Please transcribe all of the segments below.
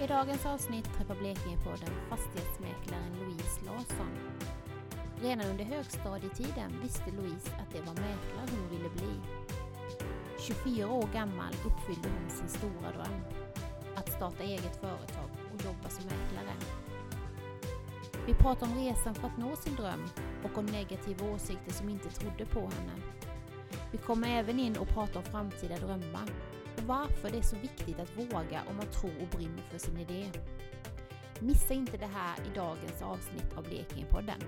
I dagens avsnitt träffar Blekingepodden fastighetsmäklaren Louise Larsson. Redan under högstadietiden visste Louise att det var mäklare hon ville bli. 24 år gammal uppfyllde hon sin stora dröm. Att starta eget företag och jobba som mäklare. Vi pratar om resan för att nå sin dröm och om negativa åsikter som inte trodde på henne. Vi kommer även in och pratar om framtida drömmar varför det är så viktigt att våga om man tror och brinner för sin idé. Missa inte det här i dagens avsnitt av Blekingepodden.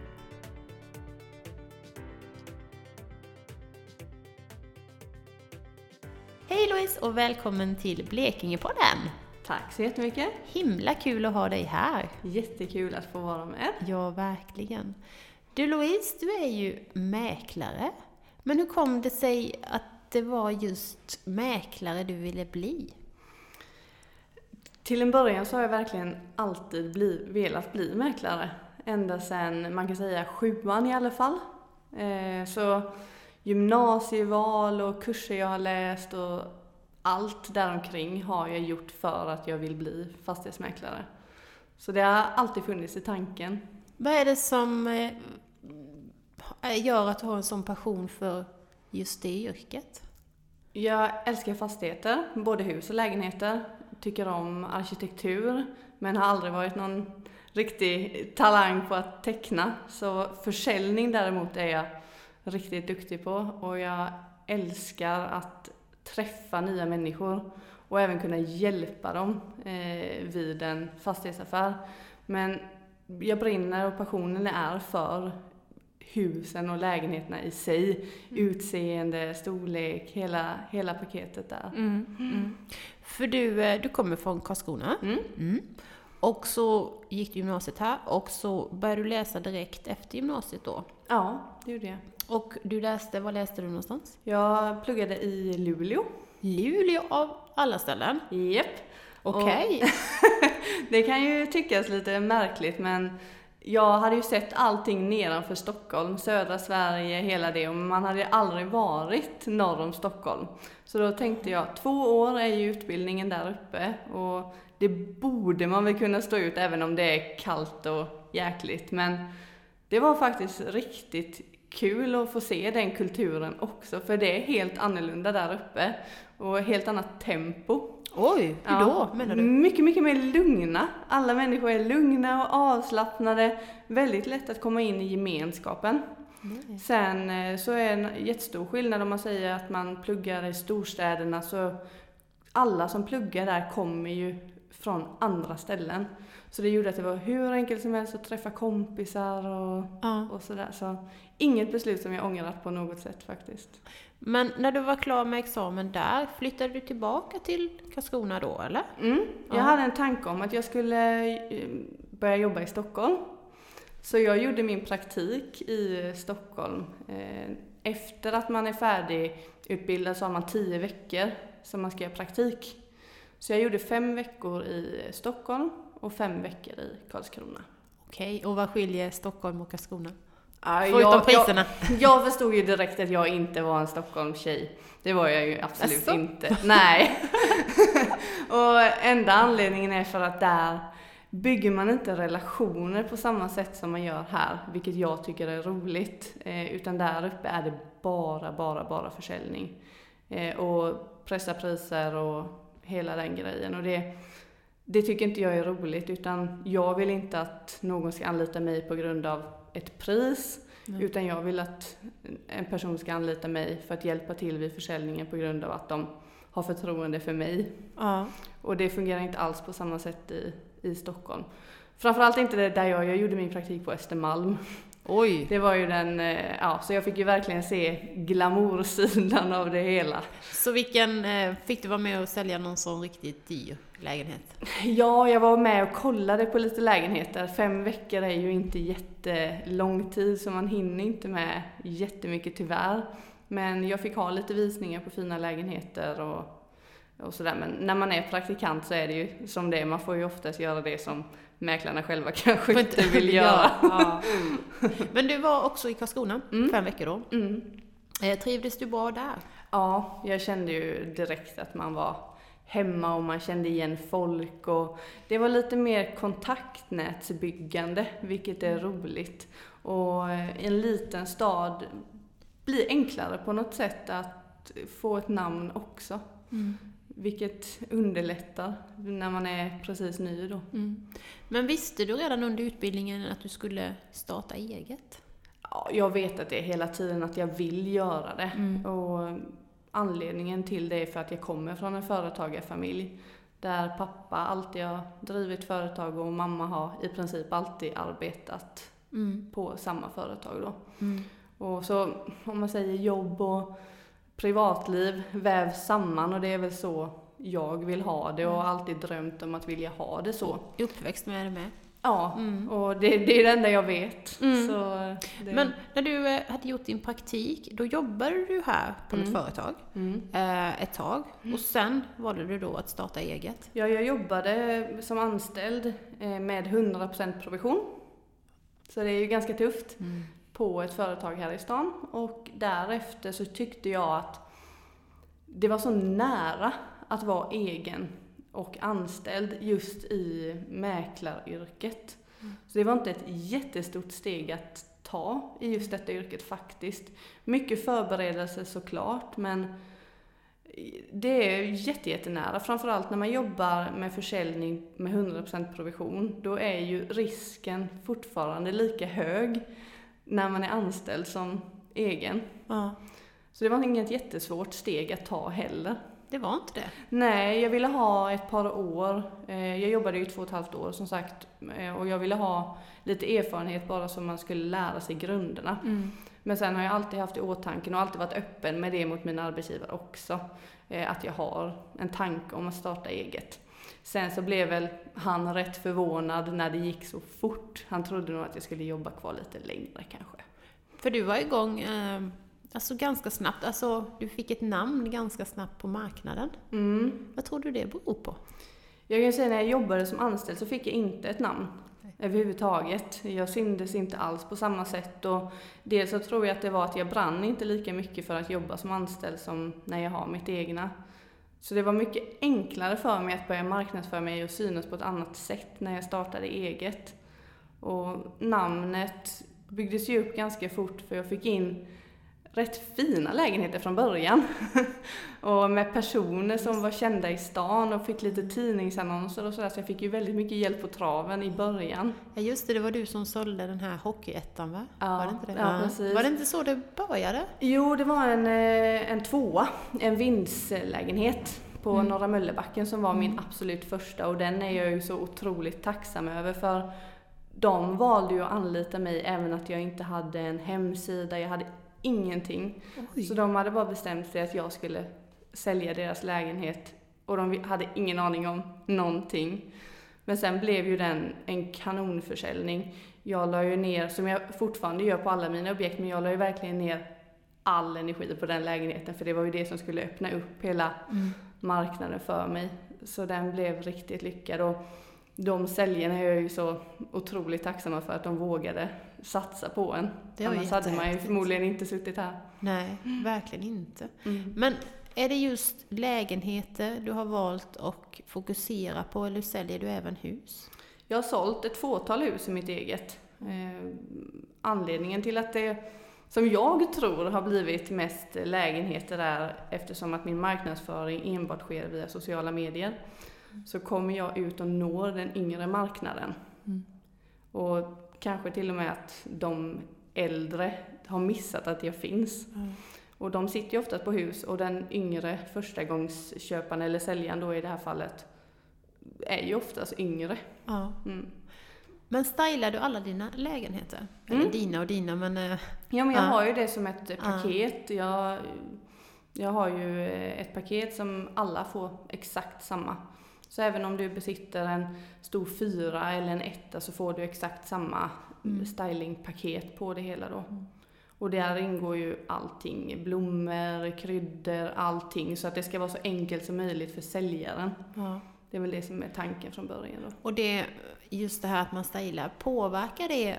Hej Louise och välkommen till Blekingepodden! Tack så jättemycket. Himla kul att ha dig här! Jättekul att få vara med. Ja, verkligen. Du Louise, du är ju mäklare. Men hur kom det sig att det var just mäklare du ville bli? Till en början så har jag verkligen alltid bli, velat bli mäklare. Ända sedan, man kan säga sjuan i alla fall. Eh, så gymnasieval och kurser jag har läst och allt däromkring har jag gjort för att jag vill bli fastighetsmäklare. Så det har alltid funnits i tanken. Vad är det som eh, gör att du har en sån passion för just det yrket? Jag älskar fastigheter, både hus och lägenheter. Tycker om arkitektur, men har aldrig varit någon riktig talang på att teckna. Så försäljning däremot är jag riktigt duktig på och jag älskar att träffa nya människor och även kunna hjälpa dem eh, vid en fastighetsaffär. Men jag brinner och passionen är för husen och lägenheterna i sig. Mm. Utseende, storlek, hela, hela paketet där. Mm, mm. För du, eh, du kommer från Karlskrona. Mm. mm. Och så gick du gymnasiet här och så började du läsa direkt efter gymnasiet då? Ja, det gjorde jag. Och du läste, var läste du någonstans? Jag pluggade i Luleå. Luleå av alla ställen? Japp. Okej. Okay. det kan ju tyckas lite märkligt men jag hade ju sett allting nedanför Stockholm, södra Sverige, hela det och man hade aldrig varit norr om Stockholm. Så då tänkte jag, två år är ju utbildningen där uppe och det borde man väl kunna stå ut även om det är kallt och jäkligt. Men det var faktiskt riktigt kul att få se den kulturen också, för det är helt annorlunda där uppe och helt annat tempo. Oj, hur ja, då menar du? Mycket, mycket mer lugna. Alla människor är lugna och avslappnade. Väldigt lätt att komma in i gemenskapen. Mm. Sen eh, så är en jättestor skillnad om man säger att man pluggar i storstäderna så alla som pluggar där kommer ju från andra ställen. Så det gjorde att det var hur enkelt som helst att träffa kompisar och, ja. och sådär. Så inget beslut som jag ångrat på något sätt faktiskt. Men när du var klar med examen där, flyttade du tillbaka till Karlskrona då eller? Mm, jag ja. hade en tanke om att jag skulle eh, börja jobba i Stockholm. Så jag gjorde min praktik i Stockholm. Eh, efter att man är färdigutbildad så har man tio veckor som man ska göra praktik. Så jag gjorde fem veckor i Stockholm och fem veckor i Karlskrona. Okej, och vad skiljer Stockholm och Karlskrona? Förutom jag, priserna. Jag, jag förstod ju direkt att jag inte var en Stockholmstjej. Det var jag ju absolut Asså? inte. Nej. och enda anledningen är för att där bygger man inte relationer på samma sätt som man gör här, vilket jag tycker är roligt. Eh, utan där uppe är det bara, bara, bara försäljning. Eh, och pressa priser och hela den grejen. Och det, det tycker inte jag är roligt, utan jag vill inte att någon ska anlita mig på grund av ett pris, mm. utan jag vill att en person ska anlita mig för att hjälpa till vid försäljningen på grund av att de har förtroende för mig. Ja. Och det fungerar inte alls på samma sätt i, i Stockholm. Framförallt inte där jag, jag gjorde min praktik på Östermalm. Oj! Det var ju den, eh, ja, så jag fick ju verkligen se glamoursidan av det hela. Så vilken, eh, fick du vara med och sälja någon sån riktigt dyr lägenhet? Ja, jag var med och kollade på lite lägenheter. Fem veckor är ju inte jättelång tid så man hinner inte med jättemycket tyvärr. Men jag fick ha lite visningar på fina lägenheter och och sådär. Men när man är praktikant så är det ju som det är. Man får ju oftast göra det som mäklarna själva kanske inte vill göra. Ja, ja. Men du var också i Karlskrona mm. fem veckor då. Mm. Eh, trivdes du bra där? Ja, jag kände ju direkt att man var hemma och man kände igen folk och det var lite mer kontaktnätsbyggande, vilket är roligt. Och eh, en liten stad blir enklare på något sätt att få ett namn också. Mm. Vilket underlättar när man är precis ny då. Mm. Men visste du redan under utbildningen att du skulle starta eget? Ja, jag vet att det är hela tiden att jag vill göra det. Mm. Och anledningen till det är för att jag kommer från en företagarfamilj. Där pappa alltid har drivit företag och mamma har i princip alltid arbetat mm. på samma företag då. Mm. Och så om man säger jobb och privatliv vävs samman och det är väl så jag vill ha det och har alltid drömt om att vilja ha det så. Uppväxt med det med? Ja, mm. och det, det, är det enda jag vet. Mm. Det... Men när du eh, hade gjort din praktik, då jobbade du här på mm. något företag mm. eh, ett tag mm. och sen valde du då att starta eget? Ja, jag jobbade som anställd eh, med 100% provision. Så det är ju ganska tufft mm på ett företag här i stan och därefter så tyckte jag att det var så nära att vara egen och anställd just i mäklaryrket. Mm. Så det var inte ett jättestort steg att ta i just detta yrket faktiskt. Mycket förberedelse såklart, men det är jättejättenära. Framförallt när man jobbar med försäljning med 100% provision, då är ju risken fortfarande lika hög när man är anställd som egen. Ja. Så det var inget jättesvårt steg att ta heller. Det var inte det? Nej, jag ville ha ett par år. Eh, jag jobbade ju två och ett halvt år som sagt. Eh, och jag ville ha lite erfarenhet bara så man skulle lära sig grunderna. Mm. Men sen har jag alltid haft i åtanke och alltid varit öppen med det mot mina arbetsgivare också. Eh, att jag har en tanke om att starta eget. Sen så blev väl han rätt förvånad när det gick så fort. Han trodde nog att jag skulle jobba kvar lite längre kanske. För du var igång eh Alltså ganska snabbt, alltså du fick ett namn ganska snabbt på marknaden. Mm. Vad tror du det beror på? Jag kan säga när jag jobbade som anställd så fick jag inte ett namn överhuvudtaget. Jag syndes inte alls på samma sätt och dels så tror jag att det var att jag brann inte lika mycket för att jobba som anställd som när jag har mitt egna. Så det var mycket enklare för mig att börja marknadsföra mig och synas på ett annat sätt när jag startade eget. Och namnet byggdes ju upp ganska fort för jag fick in rätt fina lägenheter från början. och med personer som var kända i stan och fick lite tidningsannonser och sådär. Så jag fick ju väldigt mycket hjälp på traven i början. Ja just det, det var du som sålde den här hockeyettan va? Ja, var det inte det? ja, precis. Var det inte så det började? Jo, det var en, eh, en tvåa, en vindslägenhet på mm. Norra Möllebacken som var min mm. absolut första och den är jag ju så otroligt tacksam över för de valde ju att anlita mig även att jag inte hade en hemsida, jag hade ingenting. Oj. Så de hade bara bestämt sig att jag skulle sälja deras lägenhet och de hade ingen aning om någonting. Men sen blev ju den en kanonförsäljning. Jag la ju ner, som jag fortfarande gör på alla mina objekt, men jag la ju verkligen ner all energi på den lägenheten för det var ju det som skulle öppna upp hela mm. marknaden för mig. Så den blev riktigt lyckad. Och de säljarna är jag ju så otroligt tacksamma för att de vågade satsa på en. Det Annars hade man ju förmodligen inte suttit här. Nej, mm. verkligen inte. Mm. Men är det just lägenheter du har valt att fokusera på eller säljer du även hus? Jag har sålt ett fåtal hus i mitt eget. Eh, anledningen till att det, som jag tror, har blivit mest lägenheter är eftersom att min marknadsföring enbart sker via sociala medier så kommer jag ut och når den yngre marknaden. Mm. Och kanske till och med att de äldre har missat att jag finns. Mm. Och de sitter ju oftast på hus och den yngre förstagångsköparen eller säljaren då i det här fallet är ju oftast yngre. Ja. Mm. Men stylar du alla dina lägenheter? Mm. Eller dina och dina men... Eh, ja men jag ja. har ju det som ett paket. Jag, jag har ju ett paket som alla får exakt samma. Så även om du besitter en stor fyra eller en etta så får du exakt samma mm. stylingpaket på det hela då. Mm. Och där ingår ju allting, blommor, kryddor, allting. Så att det ska vara så enkelt som möjligt för säljaren. Ja. Det är väl det som är tanken från början då. Och det, just det här att man stylar, påverkar det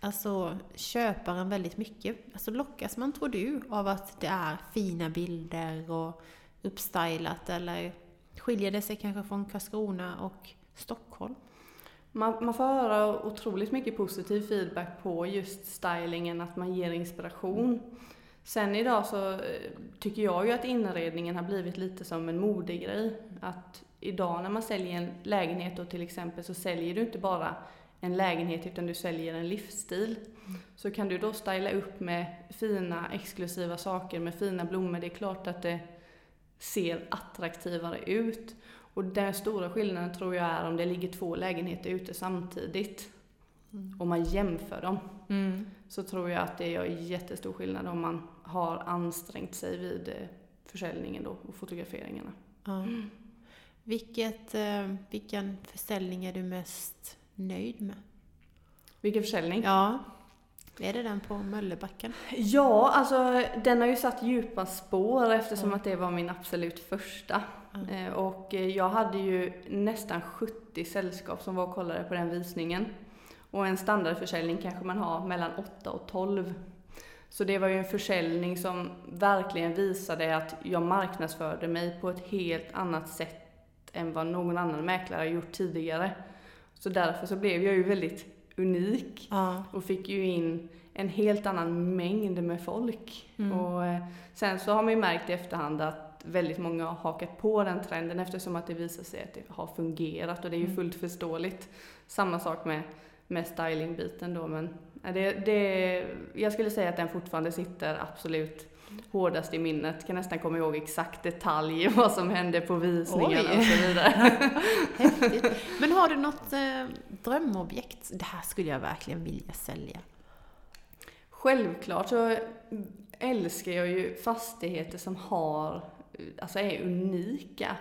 alltså köparen väldigt mycket? Alltså lockas man, tror du, av att det är fina bilder och uppstylat eller Skiljer det sig kanske från Karlskrona och Stockholm? Man, man får höra otroligt mycket positiv feedback på just stylingen, att man ger inspiration. Sen idag så eh, tycker jag ju att inredningen har blivit lite som en modegrej. Att idag när man säljer en lägenhet då till exempel så säljer du inte bara en lägenhet utan du säljer en livsstil. Mm. Så kan du då styla upp med fina exklusiva saker med fina blommor, det är klart att det ser attraktivare ut. Och den stora skillnaden tror jag är om det ligger två lägenheter ute samtidigt. Mm. Om man jämför dem. Mm. Så tror jag att det gör jättestor skillnad om man har ansträngt sig vid eh, försäljningen då och fotograferingarna. Mm. Vilket, eh, vilken försäljning är du mest nöjd med? Vilken försäljning? Ja. Är det den på Möllebacken? Ja, alltså den har ju satt djupa spår eftersom mm. att det var min absolut första. Mm. Och eh, jag hade ju nästan 70 sällskap som var och kollade på den visningen. Och en standardförsäljning kanske man har mellan 8 och 12. Så det var ju en försäljning som verkligen visade att jag marknadsförde mig på ett helt annat sätt än vad någon annan mäklare gjort tidigare. Så därför så blev jag ju väldigt unik ja. och fick ju in en helt annan mängd med folk. Mm. Och eh, sen så har man ju märkt i efterhand att väldigt många har hakat på den trenden eftersom att det visar sig att det har fungerat och det är ju mm. fullt förståeligt. Samma sak med, med stylingbiten då men det, det, jag skulle säga att den fortfarande sitter absolut hårdast i minnet. Kan nästan komma ihåg exakt detalj vad som hände på visningarna Oj. och så vidare. Häftigt. Men har du något eh, drömobjekt? Det här skulle jag verkligen vilja sälja. Självklart så älskar jag ju fastigheter som har, alltså är unika.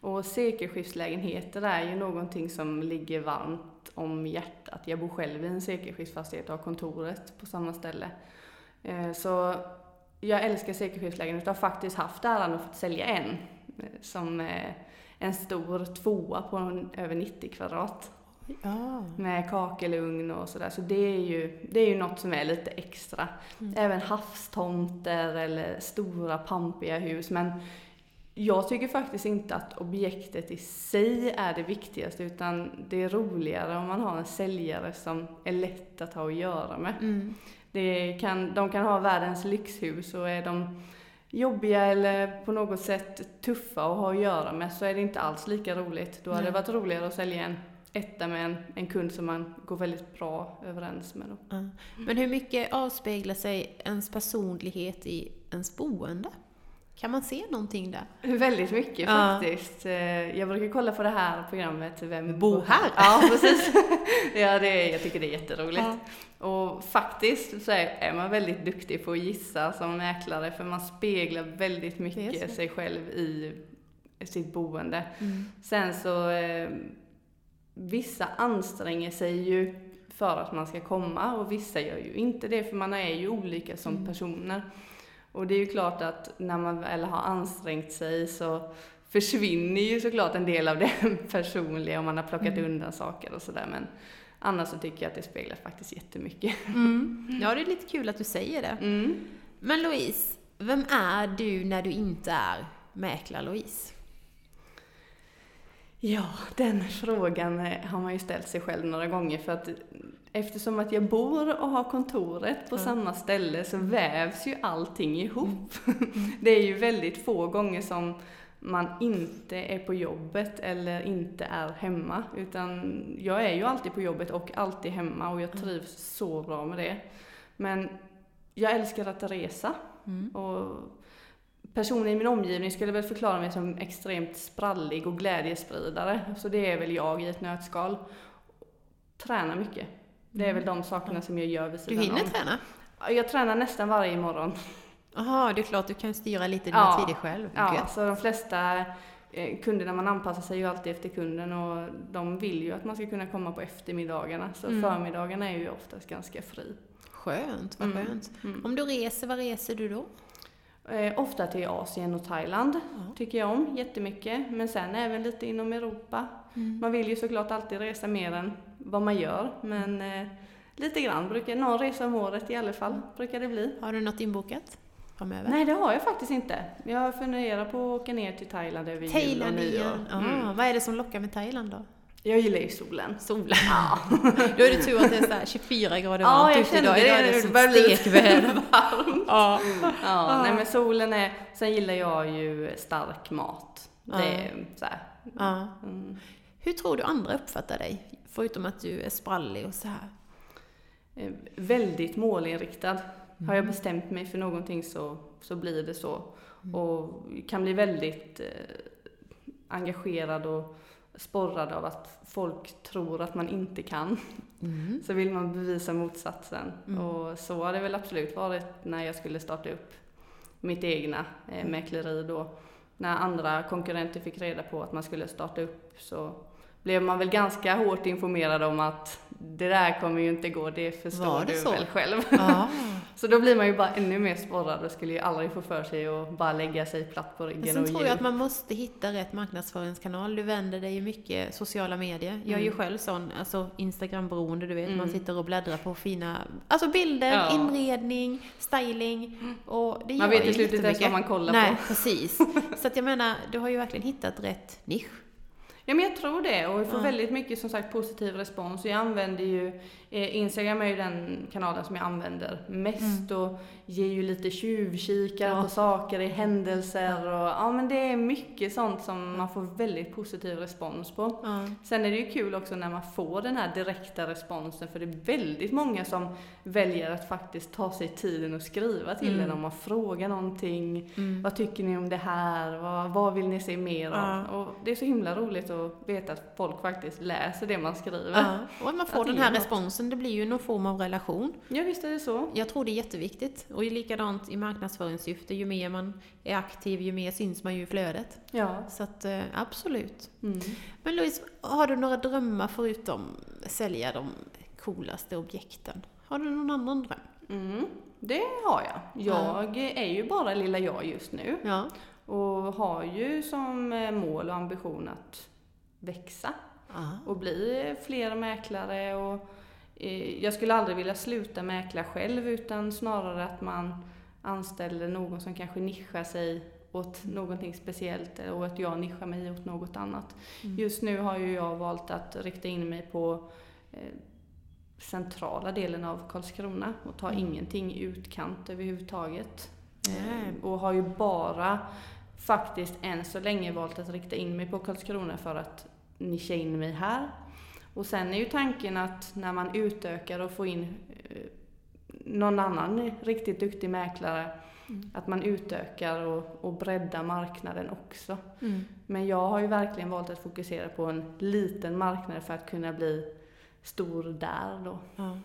Och sekelskiftslägenheter är ju någonting som ligger varmt om hjärtat. Jag bor själv i en sekelskiftsfastighet och har kontoret på samma ställe. Eh, så jag älskar sekelskifteslägenheter och har faktiskt haft äran att få sälja en. Eh, som eh, en stor tvåa på en, över 90 kvadrat. Ja. Med kakelugn och sådär. Så det är, ju, det är ju något som är lite extra. Mm. Även havstomter eller stora pampiga hus. Men jag tycker faktiskt inte att objektet i sig är det viktigaste utan det är roligare om man har en säljare som är lätt att ha att göra med. Mm. Det kan, de kan ha världens lyxhus och är de jobbiga eller på något sätt tuffa att ha att göra med så är det inte alls lika roligt. Då hade det varit roligare att sälja en etta med en, en kund som man går väldigt bra överens med. Då. Mm. Men hur mycket avspeglar sig ens personlighet i ens boende? Kan man se någonting där? Väldigt mycket ja. faktiskt. Eh, jag brukar kolla på det här programmet Vem bor här? Ja, precis. ja, det är, jag tycker det är jätteroligt. Ja. Och faktiskt så är man väldigt duktig på att gissa som mäklare för man speglar väldigt mycket sig själv i sitt boende. Mm. Sen så, eh, vissa anstränger sig ju för att man ska komma och vissa gör ju inte det för man är ju olika som mm. personer. Och det är ju klart att när man väl har ansträngt sig så försvinner ju såklart en del av det personliga om man har plockat mm. undan saker och sådär. Men annars så tycker jag att det speglar faktiskt jättemycket. Mm. Ja, det är lite kul att du säger det. Mm. Men Louise, vem är du när du inte är mäklar-Louise? Ja, den frågan har man ju ställt sig själv några gånger för att eftersom att jag bor och har kontoret på mm. samma ställe så vävs ju allting ihop. Mm. Det är ju väldigt få gånger som man inte är på jobbet eller inte är hemma. Utan jag är ju alltid på jobbet och alltid hemma och jag mm. trivs så bra med det. Men jag älskar att resa. Mm. Och personer i min omgivning skulle väl förklara mig som extremt sprallig och glädjespridare. Så det är väl jag i ett nötskal. Tränar mycket. Det är väl de sakerna som jag gör vid sidan Du hinner om. träna? Jag tränar nästan varje morgon. Jaha, det är klart du kan styra lite dina ja, tider själv. Ja, Gött. så de flesta eh, kunderna, man anpassar sig ju alltid efter kunden och de vill ju att man ska kunna komma på eftermiddagarna. Så mm. förmiddagarna är ju oftast ganska fri. Skönt, vad mm. skönt. Mm. Om du reser, var reser du då? Eh, ofta till Asien och Thailand ja. tycker jag om jättemycket. Men sen även lite inom Europa. Mm. Man vill ju såklart alltid resa mer än vad man gör. Men eh, lite grann brukar, någon resa om året i alla fall, brukar det bli. Har du något inbokat? framöver? Nej, det har jag faktiskt inte. Jag funderar på att åka ner till Thailand över jul och Thailand nyår. igen. Ah, Mm. Vad är det som lockar med Thailand då? Jag gillar ju solen. Solen. Ja. Då är det tur att det är så här 24 grader Ja, varmt jag ute idag. det. Idag är det Det börjar stekväder. varmt. Ja. Ja, nej men solen är... Sen gillar jag ju stark mat. Det är så. Ja. Mm. Hur tror du andra uppfattar dig? Förutom att du är sprallig och så här. Eh, Väldigt målinriktad. Har jag bestämt mig för någonting så, så blir det så. Och kan bli väldigt eh, engagerad och sporrad av att folk tror att man inte kan. Mm. Så vill man bevisa motsatsen. Mm. Och så har det väl absolut varit när jag skulle starta upp mitt egna eh, mäkleri då. När andra konkurrenter fick reda på att man skulle starta upp så blev man väl ganska hårt informerad om att det där kommer ju inte gå, det förstår Var det du så? väl själv. Ja. Så då blir man ju bara ännu mer sporrad och skulle ju aldrig få för sig att bara lägga sig platt på Men ryggen sen och tror jag att man måste hitta rätt marknadsföringskanal. Du vänder dig ju mycket sociala medier. Jag är ju Mm. själv sån, alltså Instagram-beroende, du vet. Man Mm. sitter och bläddrar på fina, alltså bilder, Ja. inredning, styling. Och det Man vet till slut inte ens vad man kollar Nej, på. precis. Så att jag menar, du har ju verkligen hittat rätt nisch. Ja men jag tror det och vi får Ja. väldigt mycket som sagt positiv respons. Jag använder ju, Instagram är ju den kanalen som jag använder mest och ger ju lite tjuvkikar Ja. på saker i händelser och ja men det är mycket sånt som man får väldigt positiv respons på. Ja. Sen är det ju kul också när man får den här direkta responsen för det är väldigt många som väljer att faktiskt ta sig tiden och skriva till Mm. en om man frågar någonting. Mm. Vad tycker ni om det här? Vad, vad vill ni se mer av? Ja. Och det är så himla roligt att veta att folk faktiskt läser det man skriver. Ja. Och att man får Att den här är något. responsen, det blir ju någon form av relation. Ja, visst är det så. Jag tror det är jätteviktigt. Och likadant i marknadsföringssyfte, ju mer man är aktiv, ju mer syns man ju i flödet. Ja. Så att eh, absolut. Mm. Men Louise, har du några drömmar förutom sälja de coolaste objekten? Har du någon annan dröm? Mm. Det har jag. Jag är ju bara lilla jag just nu Ja. och har ju som eh, mål och ambition att växa Aha. och bli fler mäklare och jag skulle aldrig vilja sluta mäkla själv utan snarare att man anställer någon som kanske nischar sig åt någonting speciellt och att jag nischar mig åt något annat. Mm. Just nu har ju jag valt att rikta in mig på eh, centrala delen av Karlskrona och ta Mm. ingenting i utkant överhuvudtaget. Eh, och har ju bara faktiskt än så länge valt att rikta in mig på Karlskrona för att nischa in mig här. Och sen är ju tanken att när man utökar och får in eh, någon annan riktigt duktig mäklare, Mm. att man utökar och, och breddar marknaden också. Mm. Men jag har ju verkligen valt att fokusera på en liten marknad för att kunna bli stor där då. Ja.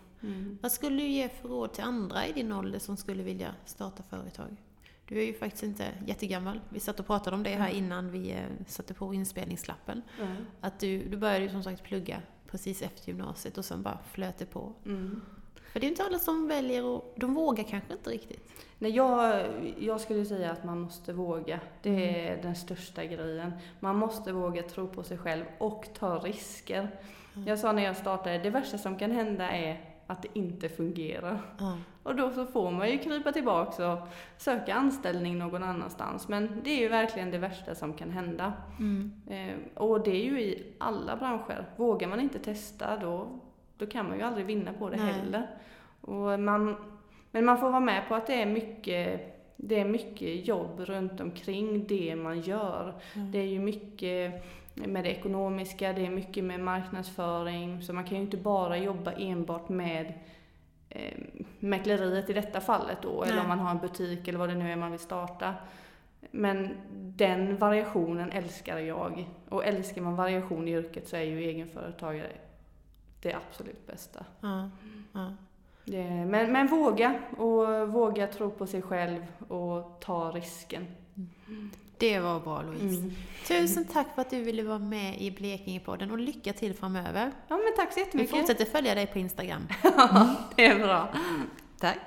Vad skulle du ge för råd till andra i din ålder som skulle vilja starta företag? Du är ju faktiskt inte jättegammal. Vi satt och pratade om det här innan vi eh, satte på inspelningslappen. Att du, du började ju som sagt plugga precis efter gymnasiet och sen bara flöt det på. Mm. För det är inte alla som väljer och de vågar kanske inte riktigt. Nej, jag, jag skulle säga att man måste våga. Det Mm. är den största grejen. Man måste våga tro på sig själv och ta risker. Mm. Jag sa när jag startade, det värsta som kan hända är att det inte fungerar. Ja. Och då så får man ju krypa tillbaka och söka anställning någon annanstans. Men det är ju verkligen det värsta som kan hända. Mm. Eh, och det är ju i alla branscher. Vågar man inte testa då, då kan man ju aldrig vinna på det Nej. heller. Och man, men man får vara med på att det är mycket det är mycket jobb runt omkring det man gör. Mm. Det är ju mycket med det ekonomiska, det är mycket med marknadsföring. Så man kan ju inte bara jobba enbart med eh, mäkleriet i detta fallet då, eller Nej. om man har en butik eller vad det nu är man vill starta. Men den variationen älskar jag. Och älskar man variation i yrket så är ju egenföretagare det absolut bästa. Ja. Ja. Det, men, men våga, och våga tro på sig själv och ta risken. Det var bra Louise. Mm. Tusen tack för att du ville vara med i Blekingepodden och lycka till framöver. Ja men tack så Vi jättemycket. fortsätter följa dig på Instagram. det är bra. Tack.